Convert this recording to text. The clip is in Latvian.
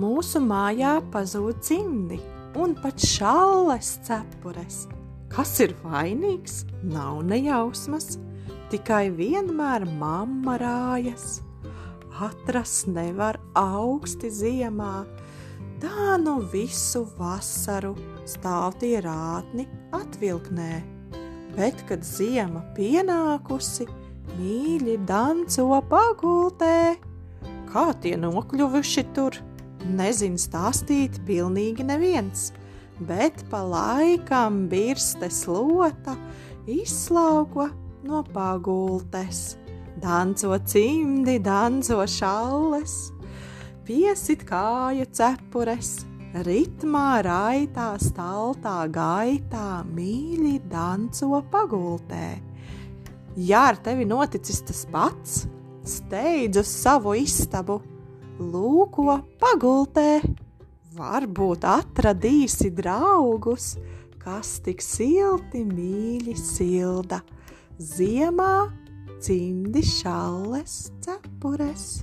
Mūsu mājā pazūd cimdi un pat šalles cepures. Kas ir vainīgs? Nav nejausmas, tikai vienmēr mamma rājas. Atrast nevar augsti ziemā, tā nu visu vasaru stāv tie rātni atvilknē. Bet, kad ziema pienākusi, mīļi danco pagultē. Kā tie nokļuvuši tur, nezinu stāstīt pilnīgi neviens, bet pa laikam birstes lota izslauko no pagultes. Danco cimdi, danco šalles, piesit kāju cepures, ritmā raitā staltā gaitā mīļi danco pagultē. Ja ar tevi noticis tas pats, steidz uz savu istabu, lūko pagultē, varbūt atradīsi draugus, kas tik silti mīļi silda, ziemā cimdi šalles cepures.